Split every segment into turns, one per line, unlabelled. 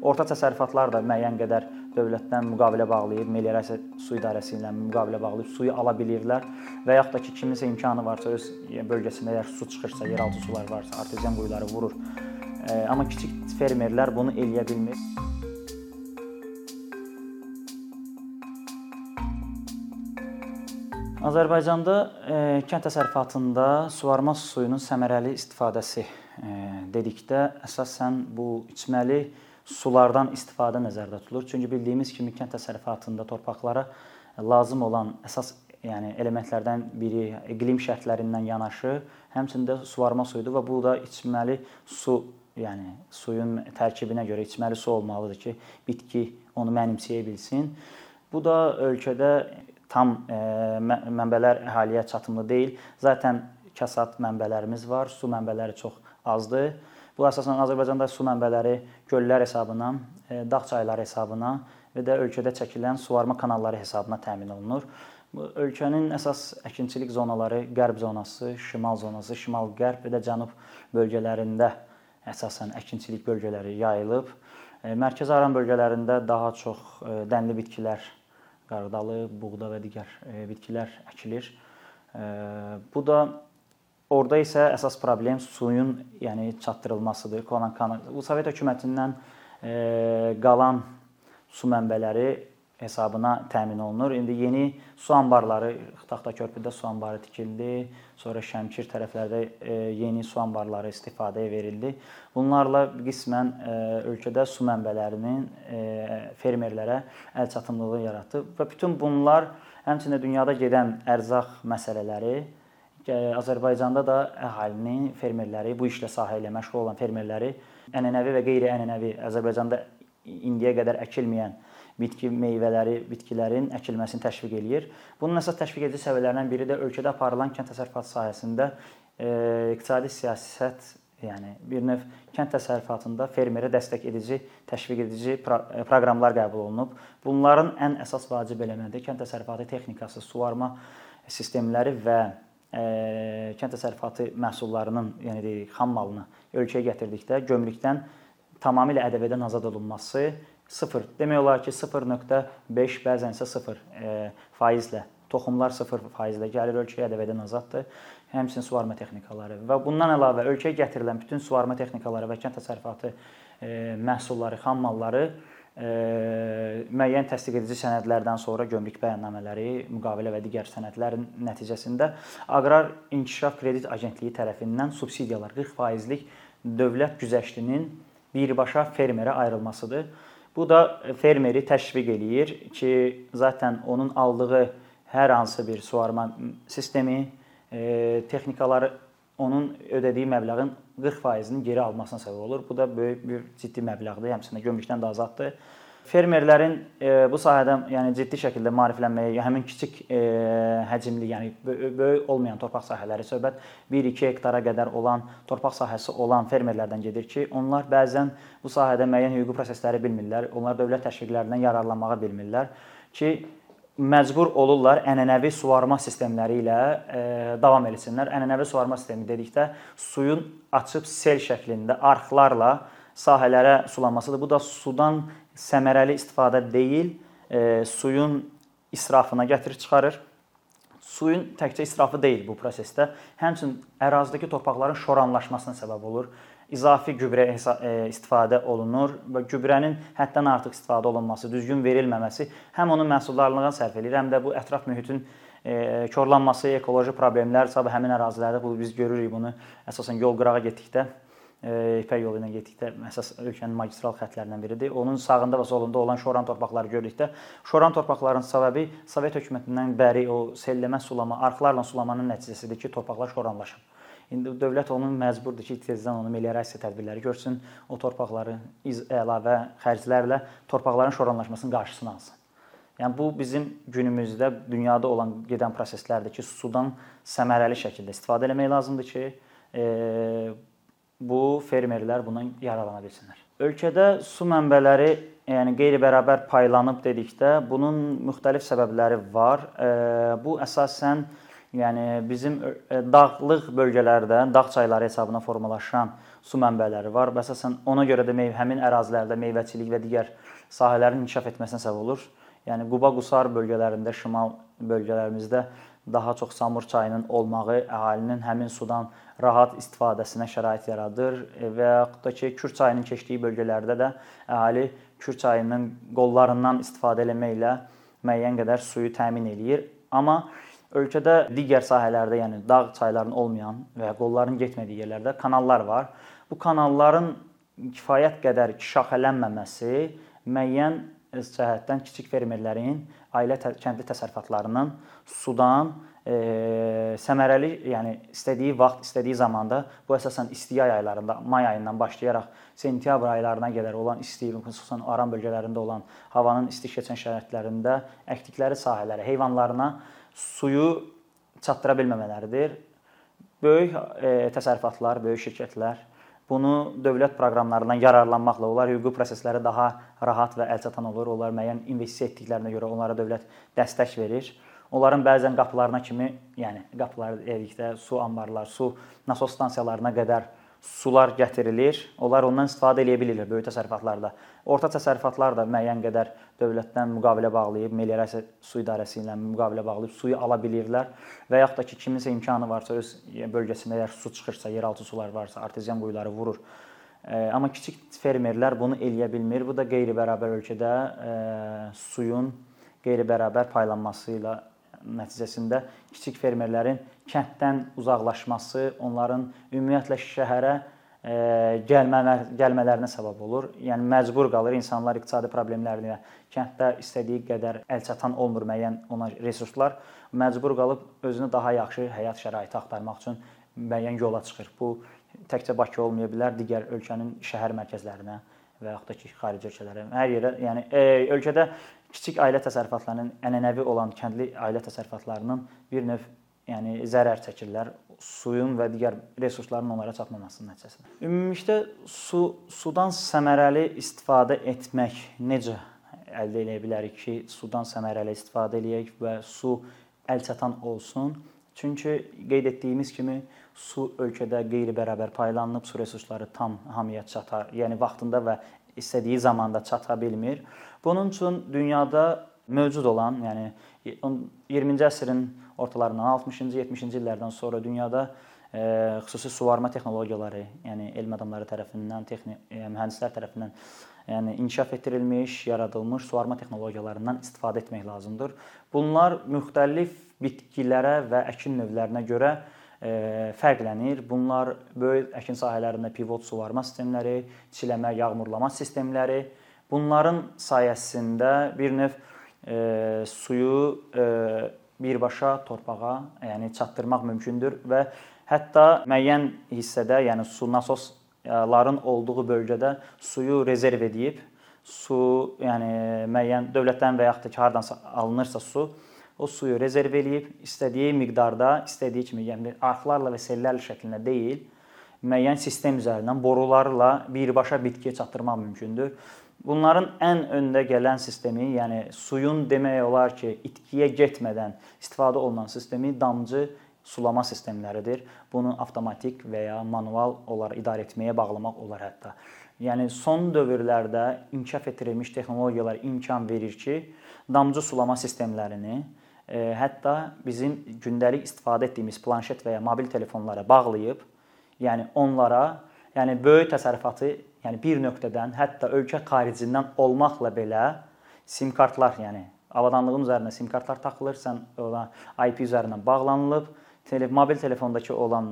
Orta təsərrüfatlar da müəyyən qədər dövlətdən müqavilə bağlayıb, meliorasiya su idarəsi ilə müqavilə bağlayıb suyu ala bilirlər və yaxud da ki, kiminsə imkanı varsa öz bölgəsində əgər su çıxırsa, yeraltı sular varsa, artezian quyuları vurur. Amma kiçik fermerlər bunu eləyə bilmir. Azərbaycanda e, kənd təsərrüfatında suvarma suyunun səmərəli istifadəsi e, dedikdə əsasən bu içməli sulardan istifadə nəzərdə tutulur. Çünki bildiyimiz kimi kənd təsərrüfatında torpaqlara lazım olan əsas yəni elementlərdən biri iqlim şərtlərindən yanaşı, həmçində suvarma suyudur və bu da içməli su, yəni suyun tərkibinə görə içməli su olmalıdır ki, bitki onu mənimsəyə bilsin. Bu da ölkədə tam e, mənbələr əhaliyə çatımlı deyil. Zaten kəsat mənbələrimiz var, su mənbələri çox azdır. Bu əsasən Azərbaycanda su mənbələri göllər hesabına, e, dağ çayları hesabına və də ölkədə çəkilən suvarma kanalları hesabına təmin olunur. Ölkənin əsas əkinçilik zonaları qərb zonası, şimal zonası, şimal-qərb və də cənub bölgələrində əsasən əkinçilik bölgələri yayılıb. E, Mərkəzi Aran bölgələrində daha çox dənli bitkilər qarğıdalı, buğda və digər e, bitkilər əkilir. E, bu da orada isə əsas problem suyun, yəni çatdırılmasıdır. Bu Sovet hökumətindən e, qalan su mənbələri hesabına təmin olunur. İndi yeni su anbarları, Taxta körpüdə su anbarı tikildi. Sonra Şəmkir tərəflərdə e, yeni su anbarları istifadəyə verildi. Bunlarla qismən e, ölkədə su mənbələrinin e, fermerlərə əl çatımlılığı yaratdı və bütün bunlar həmçinin dünyada gedən ərzaq məsələləri Azərbaycanda da əhalinin, fermerləri, bu işlə sahə ilə məşğul olan fermerləri ənənəvi və qeyri-ənənəvi Azərbaycanda indiyə qədər əkilməyən bitki meyvələri, bitkilərin əkilməsini təşviq eləyir. Bunun əsas təşviq edici səbəblərindən biri də ölkədə aparılan kənd təsərrüfatı sahəsində e, iqtisadi siyasət, yəni bir növ kənd təsərrüfatında fermerə dəstək edici, təşviq edici e, proqramlar qəbul olunub. Bunların ən əsas vacib elementləri kənd təsərrüfatı texnikası, suvarma sistemləri və e, kənd təsərrüfatı məhsullarının, yəni deyək, xam malını ölkəyə gətirdikdə gömrükdən tamamilə ədəbiyyatdan azad olunması 0. Demək olar ki, 0.5 bəzən isə 0 e, faizlə toxumlar 0 faizlə gəlir ölkəyə ədəbiyyatdan azaddır. Həmçinin suvarma texnikaları və bundan əlavə ölkəyə gətirilən bütün suvarma texnikaları və kənd təsərrüfatı e, məhsulları, xam malları müəyyən təsdiq edici sənədlərdən sonra gömrük bəyannamələri, müqavilə və digər sənədlərin nəticəsində Aqrar İnkişaf Kredit Agentliyi tərəfindən subsidiyalar 40%lik dövlət güzəştinin birbaşa fermerə ayrılmasıdır. Bu da fermeri təşviq eləyir ki, zaten onun aldığı hər hansı bir suvarma sistemi, texnikaları onun ödədiyi məbləğin 40%-ni geri almasına səbəb olur. Bu da böyük bir ciddi məbləğdir, həmçinin gömrükdən də azaddır. Fermerlərin e, bu sahədə yəni ciddi şəkildə maariflənməyə, həmin kiçik e, həcmli, yəni böyük olmayan torpaq sahələri söhbət 1-2 hektara qədər olan torpaq sahəsi olan fermerlərdən gedir ki, onlar bəzən bu sahədə müəyyən hüquqi prosesləri bilmirlər, onlar dövlət təşviqlərindən yararlanmağı bilmirlər ki, məcbur olurlar ənənəvi suvarma sistemləri ilə e, davam etsinlər. Ənənəvi suvarma sistemi dedikdə suyun açıb sel şəklində arxlarla sahələrə sulanmasıdır. Bu da sudan səmərəli istifadə deyil, e, suyun israfına gətirib çıxarır. Suyun təkcə israfı deyil bu prosesdə, həmçinin ərazidəki torpaqların şoranlaşmasına səbəb olur. İzafi gübrə e, istifadə olunur və gübrənin həddən artıq istifadə olunması, düzgün verilməməsi həm onun məhsuldarlığına sərf eləyir, həm də bu ətraf mühitin e, korlanması, ekoloji problemlər, sabah həmin ərazilərdə bu biz görürük bunu əsasən yol qırağa getdikdə İpək yolu ilə getdikdə əsas ölkənin magistral xəttlərindən biridir. Onun sağında və solunda olan şoran torpaqları gördükdə, şoran torpaqların səbəbi Sovet hökumətindən bəri o selləmə sulama, arxlarla sulamanın nəticəsidir ki, torpaqlar şoranlaşıb. İndi dövlət onun məcburdur ki, tezdən onu meliorasiya tədbirləri görsün, o torpaqları iz əlavə xərclərlə torpaqların şoranlaşmasının qarşısını alsın. Yəni bu bizim günümüzdə dünyada olan gedən proseslərdir ki, sudan səmərəli şəkildə istifadə etmək lazımdır ki, e, bu fermerlər bundan yararlana bilsinlər. Ölkədə su mənbələri yəni qeyri-bərabər paylanıb dedikdə bunun müxtəlif səbəbləri var. Bu əsasən Yəni bizim dağlıq bölgələrdə dağ çayları hesabına formalaşan su mənbələri var əsasən ona görə də meyvə həmin ərazilərdə meyvəçilik və digər sahələrin inkişaf etməsinə səbəb olur. Yəni Quba Qusar bölgələrində, şimal bölgələrimizdə daha çox Samur çayının olmağı əhalinin həmin sudan rahat istifadəsinə şərait yaradır və yaxud da ki, Kür çayının keçdiyi bölgələrdə də əhali Kür çayının qollarından istifadə etməklə müəyyən qədər suyu təmin eləyir. Amma ölkədə digər sahələrdə, yəni dağ çaylarının olmayan və qolların getmədiyi yerlərdə kanallar var. Bu kanalların kifayət qədər şaxələnməməsi müəyyən cəhətdən kiçik fermerlərin ailə kəndli təsərrüfatlarının sudan e, səmərəli, yəni istədiyi vaxt, istədiyi zamanda bu əsasən isti yay aylarında, may ayından başlayaraq sentyabr aylarına qədər olan isti, xüsusən Aran bölgələrində olan havanın isti keçən şəraitlərində əkdikləri sahələrə, heyvanlarına suyu çatdıra bilməmələridir. Böyük e, təsərrüfatlar, böyük şirkətlər bunu dövlət proqramlarından yararlanmaqla onlar hüquqi prosesləri daha rahat və əlçatan olur. Onlar müəyyən investisiya etdiklərinə görə onlara dövlət dəstək verir. Onların bəzən qapılarına kimi, yəni qapılar dedikdə su anbarlar, su nasos stansiyalarına qədər sular gətirilir. Onlar ondan istifadə edə bilirlər böyük təsərrüfatlarda. Orta təsərrüfatlar da müəyyən qədər dövlətdən müqavilə bağlayıb, meliorasiya su idarəsi ilə müqavilə bağlayıb suyu ala bilirlər və yaxud da ki, kiminsə imkanı varsa öz bölgəsində əgər su çıxırsa, yeraltı sular varsa, artezian quyuları vurur. Amma kiçik fermerlər bunu eləyə bilmir. Bu da qeyri-bərabər ölkədə suyun qeyri-bərabər paylanması ilə nəticəsində kiçik fermerlərin kənddən uzaqlaşması, onların ümumiyyətlə şəhərə e, gəlmə gəlmələrinə səbəb olur. Yəni məcbur qalır insanlar iqtisadi problemlərinə, kənddə istədiyi qədər əlçatan olmur müəyyən ona resurslar, məcbur qalıb özünü daha yaxşı həyat şəraiti axtarmaq üçün müəyyən yola çıxır. Bu təkcə Bakı olmaya bilər, digər ölkənin şəhər mərkəzlərinə və yaxud da ki, xarici ölkələrə, hər yerə, yəni e, ölkədə kiçik ailə təsərrüfatlarının ənənəvi olan kəndli ailə təsərrüfatlarının bir növ yəni zərər çəkirlər suyun və digər resursların onlara çatmaması nəticəsində. Ümumilikdə su sudan səmərəli istifadə etmək necə əldə edə bilərik ki, sudan səmərəli istifadə eləyək və su əlçatan olsun? Çünki qeyd etdiyimiz kimi su ölkədə qeyri-bərabər paylanılıb, su resursları tam hamıya çatar, yəni vaxtında və istədiyi zamanda çata bilmir. Bunun üçün dünyada mövcud olan, yəni 20-ci əsrin ortalarından 60-cı, 70-ci illərdən sonra dünyada e, xüsusi suvarma texnologiyaları, yəni elm adamları tərəfindən, texnik e, mühəndislər tərəfindən yəni inkişaf etdirilmiş, yaradılmış suvarma texnologiyalarından istifadə etmək lazımdır. Bunlar müxtəlif bitkilərə və əkin növlərinə görə fərqlənir. Bunlar böyük əkin sahələrində pivot suvarma sistemləri, çiləmə, yağmurlama sistemləri, Bunların sayəsində bir növ e, suyu e, birbaşa torpağa, yəni çatdırmaq mümkündür və hətta müəyyən hissədə, yəni su nasosların olduğu bölgədə suyu rezerv edib, su, yəni müəyyən dövlətdən və yaxud da ki, hardansa alınırsa su, o suyu rezerv eləyib istədiyi miqdarda, istədiyi kimi, yəni arxlarla və sellərlə şəklində deyil, müəyyən sistem üzərindən borularla birbaşa bitkiyə çatdırmaq mümkündür. Bunların ən öndə gələn sistemi, yəni suyun demək olar ki, itkiyə getmədən istifadə olunan sistemi damcı sulama sistemləridir. Bunu avtomatik və ya manual olaraq idarə etməyə bağlamaq olar hətta. Yəni son dövrlərdə inkişaf etdirilmiş texnologiyalar imkan verir ki, damcı sulama sistemlərini hətta bizim gündəlik istifadə etdiyimiz planşet və ya mobil telefonlara bağlayıb, yəni onlara, yəni böyük təsərrüfatı yəni bir nöqtədən, hətta ölkə xaricindən olmaqla belə sim kartlar, yəni avadanlığın üzərinə sim kartlar taxılır, sən ona IP üzərindən bağlanılıb, tele, mobil telefondakı olan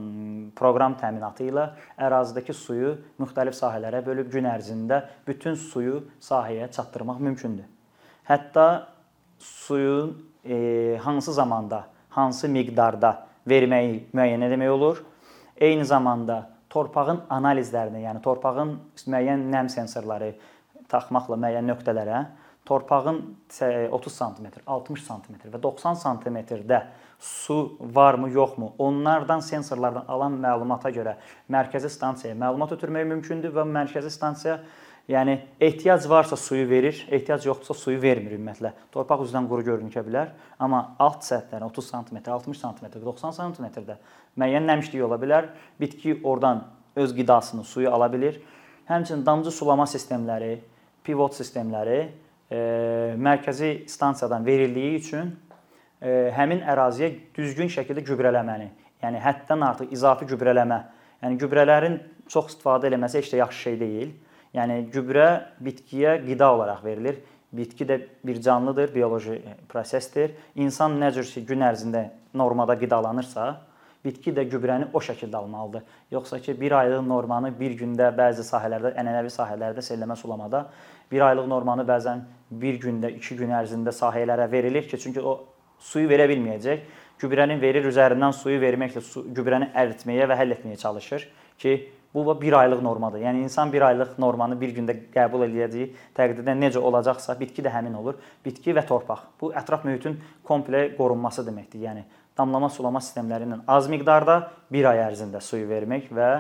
proqram təminatı ilə ərazidəki suyu müxtəlif sahələrə bölüb gün ərzində bütün suyu sahəyə çatdırmaq mümkündür. Hətta suyun e, hansı zamanda, hansı miqdarda verməyi müəyyən etmək olur. Eyni zamanda torpağın analizlərini, yəni torpağın müəyyən nəm sensorları taxmaqla müəyyən nöqtələrə torpağın 30 sm, 60 sm və 90 sm-də su varmı, yoxmu? Onlardan sensorlardan alan məlumata görə mərkəzi stansiyaya məlumat ötürmək mümkündür və mərkəzi stansiya Yəni ehtiyac varsa suyu verir, ehtiyac yoxdursa suyu vermir ümumiyyətlə. Torpaq üzdən quru görünə bilər, amma alt səthlər 30 sm, 60 sm, 90 sm-də müəyyən nəmişlik ola bilər. Bitki oradan öz qidasını, suyu ala bilir. Həmçinin damcı sulama sistemləri, pivot sistemləri e, mərkəzi stansiyadan verildiyi üçün e, həmin əraziyə düzgün şəkildə gübrələməni, yəni həddən artıq izafi gübrələmə, yəni gübrələrin çox istifadə eləməsi heç də yaxşı şey deyil. Yəni gübrə bitkiyə qida olaraq verilir. Bitki də bir canlıdır, bioloji prosesdir. İnsan nə cür ki gün ərzində normada qidalanırsa, bitki də gübrəni o şəkildə almalıdır. Yoxsa ki 1 aylıq normanı bir gündə bəzi sahələrdə, ənənəvi sahələrdə selləmə sulamada 1 aylıq normanı bəzən 1 gündə, 2 gün ərzində sahələrə verilir ki, çünki o suyu verə bilməyəcək. Gübrəni verir, üzərindən suyu verməklə su, gübrəni əritməyə və həll etməyə çalışır ki, bu 1 aylıq normadır. Yəni insan 1 aylıq normanı bir gündə qəbul eləyəcəyi təqdirdə necə olacaqsa, bitki də həmin olur. Bitki və torpaq. Bu ətraf mühitin komple qorunması deməkdir. Yəni damlama sulama sistemləri ilə az miqdarda 1 ay ərzində suyu vermək və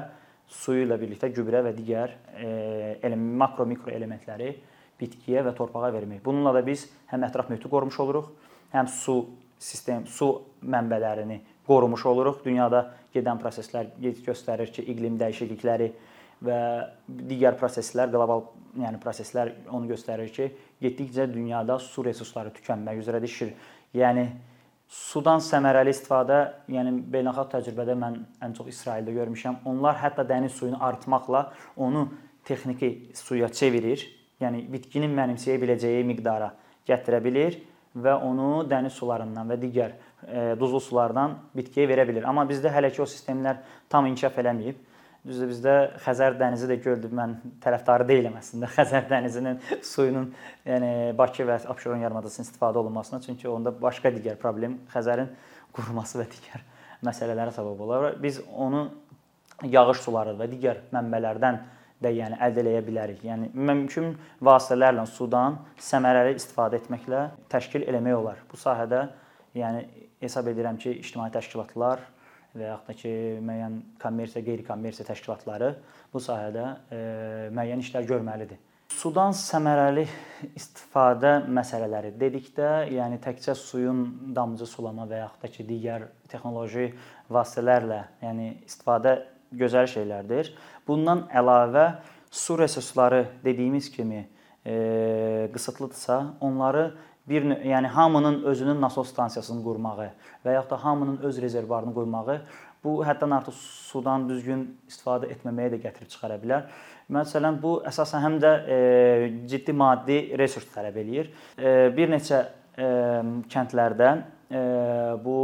suyu ilə birlikdə gübrə və digər e, makro mikro elementləri bitkiyə və torpağa vermək. Bununla da biz həm ətraf mühiti qorumuş oluruq, həm su sistem, su mənbələrini qorumuş oluruq. Dünyada gedən proseslər göstərir ki, iqlim dəyişiklikləri və digər proseslər, qlobal yəni proseslər onu göstərir ki, getdikcə dünyada su resursları tükənmək üzrədir. Şir. Yəni sudan səmərəli istifadə, yəni beynəlxalq təcrübədə mən ən çox İsraildə görmüşəm. Onlar hətta dəniz suyunu artmaqla onu texniki suya çevirir. Yəni bitkinin mənimsəyə biləcəyi miqdara gətirə bilir və onu dəniz sularından və digər duzlu sulardan bitkiyə verə bilir. Amma bizdə hələ ki o sistemlər tam inkişaf eləməyib. Düzdür, bizdə Xəzər dənizi də göldür. Mən tərəfdarı deyiləm əslində Xəzər dənizinin suyunun, yəni Bakı və Abşeron yarımadasının istifadə olunmasına, çünki onda başqa digər problem Xəzərin quruması və digər məsələlərə səbəb olar. Biz onu yağış suları və digər mənbələrdən də yəni əldə edə bilərik. Yəni mümkün vasitələrlə sudan səmərəli istifadə etməklə təşkil eləmək olar. Bu sahədə yəni hesab edirəm ki, ictimai təşkilatlar və yaxud da ki, müəyyən kommersiya, qeyri-kommersiya təşkilatları bu sahədə e, müəyyən işlər görməlidir. Sudan səmərəli istifadə məsələləri dedikdə, yəni təkcə suyun damcı sulama və yaxud da ki, digər texnoloji vasitələrlə, yəni istifadə gözəl şeylərdir. Bundan əlavə su resursları dediyimiz kimi e, qısıtlıdırsa, onları bir yəni hamının özünün nasos stansiyasını qurmağı və yaxud da hamının öz rezervuarını qoymağı bu həddən artıq sudan düzgün istifadə etməməyə də gətirib çıxara bilər. Məsələn, bu əsasən həm də e, ciddi maddi resurs tələb eləyir. E, bir neçə e, kəndlərdə e, bu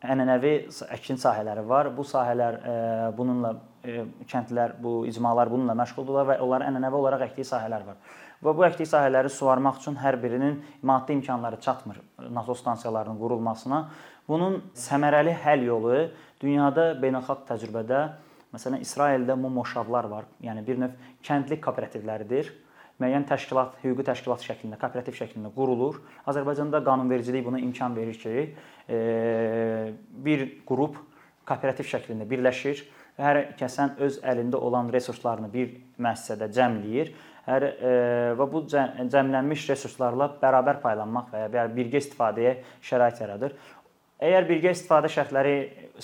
ənənəvi əkin sahələri var. Bu sahələr e, bununla e, kəndlər, bu icmalar bununla məşğuldurlar və onların ənənəvi olaraq əkdiyi sahələr var. Və bu əklik sahələri suvarmaq üçün hər birinin maddi imkanları çatmır nasos stansiyalarının qurulmasına. Bunun səmərəli həll yolu dünyada beynəlxalq təcrübədə məsələn İsraildə momoşavlar var. Yəni bir növ kəndli kooperativləridir. Müəyyən təşkilat, hüquqi təşkilat şəklində, kooperativ şəklində qurulur. Azərbaycanda qanunvericilik buna imkan verir ki, bir qrup kooperativ şəklində birləşir. Hər kəsən öz əlində olan resurslarını bir müəssisədə cəmləyir hər e, və bu cəmlənmiş resurslarla bərabər paylanmaq və ya birgə istifadəyə şərait yaradır. Əgər birgə istifadə şərtləri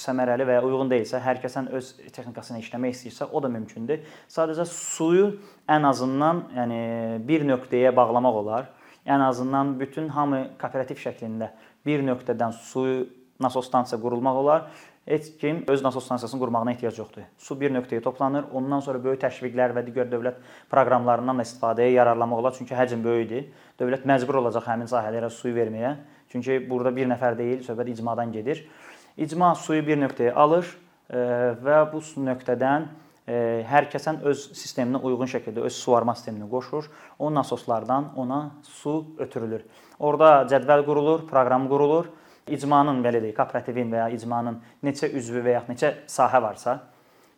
səmərəli və ya uyğun deyilsə, hər kəsən öz texnikasını işləmək istəyirsə, o da mümkündür. Sadəcə suyu ən azından, yəni bir nöqtəyə bağlamaq olar. Ən azından bütün hamı kooperativ şəklində bir nöqtədən suyu nasos stansiya qurulmaq olar heç kim öz nasos stansiyasını qurmağına ehtiyac yoxdur. Su bir nöqtəyə toplanır. Ondan sonra böyük təşviqlər və digər dövlət proqramlarından da istifadəyə yararlanmaq olar, çünki həcm böyükdür. Dövlət məcbur olacaq həmin sahələrə suyu verməyə. Çünki burada bir nəfər deyil, söhbət icmadan gedir. İcma suyu bir nöqtəyə alır e, və bu nöqtədən e, hər kəsən öz sisteminə uyğun şəkildə öz suvarma sistemini qoşur. O nasoslardan ona su ötürülür. Orda cədvəl qurulur, proqram qurulur icmanın belə deyək, kooperativin və ya icmanın neçə üzvü və ya neçə sahə varsa,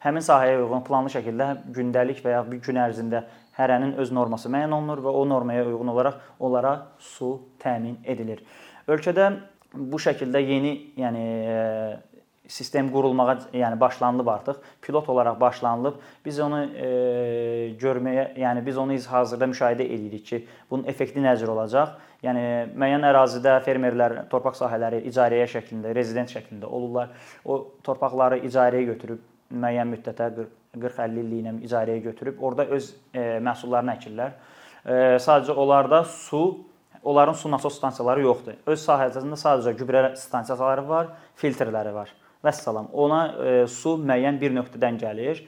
həmin sahəyə uyğun planlı şəkildə gündəlik və ya bir gün ərzində hərənin öz norması müəyyən olunur və o normaya uyğun olaraq onlara su təmin edilir. Ölkədə bu şəkildə yeni, yəni sistem qurulmağa, yəni başlanılıb artıq. Pilot olaraq başlanılıb. Biz onu e, görməyə, yəni biz onu hazırda müşahidə edirik ki, bunun effekti necə olacaq. Yəni müəyyən ərazidə fermerlər torpaq sahələri icarəyə şəklində, rezident şəklində olurlar. O torpaqları icarəyə götürüb müəyyən müddətə 40-50 illiklə icarəyə götürüb orada öz e, məhsullarını əkirlər. E, sadəcə onlarda su onların su nasos stansiyaları yoxdur. Öz sahəsində sadəcə gübrə stansiyaları var, filtrləri var. Vəssalam. Ona e, su müəyyən bir nöqtədən gəlir.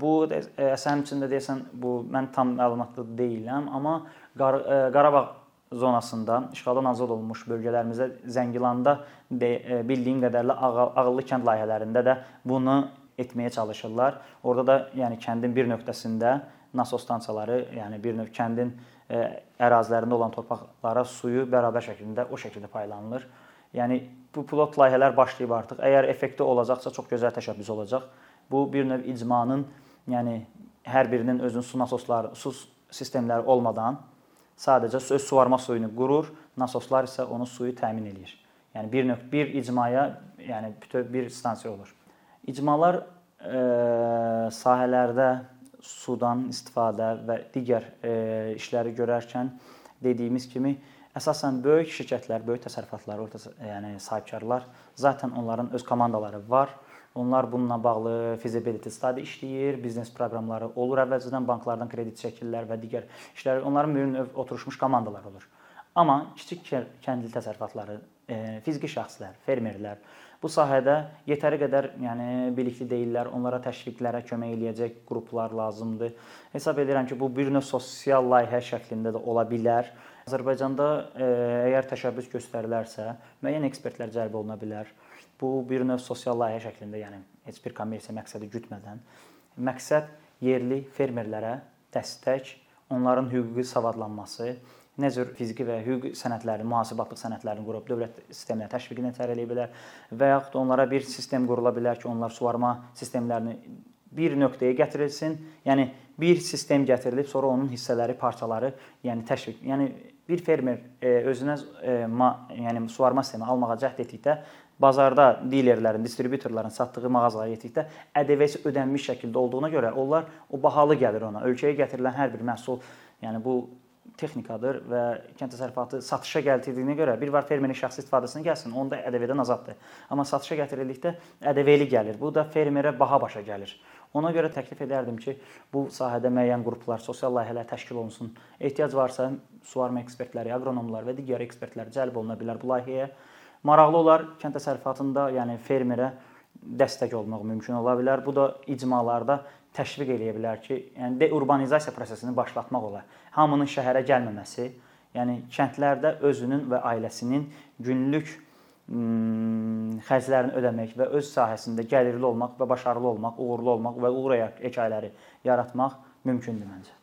Bu e, əsən içində deyəsən bu mən tam məlumatlı deyiləm, amma Qar e, Qarabağ zonasında işğaldan azad olunmuş bölgələrimizdə Zəngilanda de, e, bildiyim qədərlə ağıllı kənd layihələrində də bunu etməyə çalışırlar. Orada da yəni kəndin bir nöqtəsində nasos stansiyaları, yəni bir növ kəndin e, ərazilərində olan torpaqlara suyu bərabər şəkildə o şəkildə paylanılır. Yəni bu pilot layihələr başlayıb artıq. Əgər effekti olacaqsa çox gözəl təşəbbüs olacaq. Bu bir növ icmanın, yəni hər birinin özünün su nasosları, su sistemləri olmadan sadəcə öz suvarma suyunu qurur, nasoslar isə onun suyu təmin eləyir. Yəni bir növ bir icmaya, yəni bütöv bir stansiya olur. İcmalar e, sahələrdə sudan istifadə və digər e, işləri görərkən dediyimiz kimi əsasən böyük şirkətlər, böyük təsərrüfatlar, orta yəni sahibkarlar zaten onların öz komandaları var. Onlar bununla bağlı feasibility study işləyir, biznes proqramları olur. Əvvəlcədən banklardan kredit çəkirlər və digər işlər. Onların bir oturmuş komandalar olur. Amma kiçik kəndli təsərrüfatları, e, fiziki şəxslər, fermerlər bu sahədə yetəri qədər, yəni bilikli deyillər. Onlara təşviqlərə kömək eləyəcək qruplar lazımdır. Hesab edirəm ki, bu bir növ sosial layihə şəklində də ola bilər. Azərbaycanda e, əgər təşəbbüs göstərilərsə, müəyyən ekspertlər cəlb oluna bilər. Bu bir növ sosial layihə şəklində, yəni heç bir kommersiya məqsədi gütmədən məqsəd yerli fermerlərə dəstək, onların hüquqi savadlanması, nə cür fiziki və hüquqi sənədlərin, mühasibatlıq sənədlərini qurub dövlət sisteminə təşviqini tələb eləyə bilər və yaxud onlara bir sistem qurula bilər ki, onlar suvarma sistemlərini bir nöqtəyə gətirilsin. Yəni bir sistem gətirilib, sonra onun hissələri, parçaları, yəni təşviq, yəni bir fermer e, özünə e, ma, yəni suvarma sistemi almağa cəhd etdikdə bazarda dilerlərin, distributorların satdığı mağazalara getdikdə ƏDV-si ödənmiş şəkildə olduğuna görə onlar o bahalı gəlir ona. Ölkəyə gətirilən hər bir məhsul, yəni bu texnikadır və kənd təsərrüfatı satışa gətirdiyinə görə bir var fermerin şəxsi istifadəsinə gəlsin, onda ƏDV-dən azaddır. Amma satışa gətirildikdə ƏDV-li gəlir. Bu da fermerə baha başa gəlir. Ona görə təklif edərdim ki, bu sahədə müəyyən qruplar, sosial layihələr təşkil olunsun. Ehtiyac varsa suvarma ekspertləri, aqronomlar və digər ekspertlər cəlb oluna bilər bu layihəyə. Maraqlı olar kənd təsərrüfatında, yəni fermerə dəstək olmaq mümkün ola bilər. Bu da icmalarda təşviq eləyə bilər ki, yəni deurbanizasiya prosesini başlatmaq olar. Hamının şəhərə gəlməməsi, yəni kəndlərdə özünün və ailəsinin günlük Hmm, xərclərini ödəmək və öz sahəsində gəlirli olmaq və başarılı olmaq, uğurlu olmaq və uğur hekayələri yaratmaq mümkündür məncə.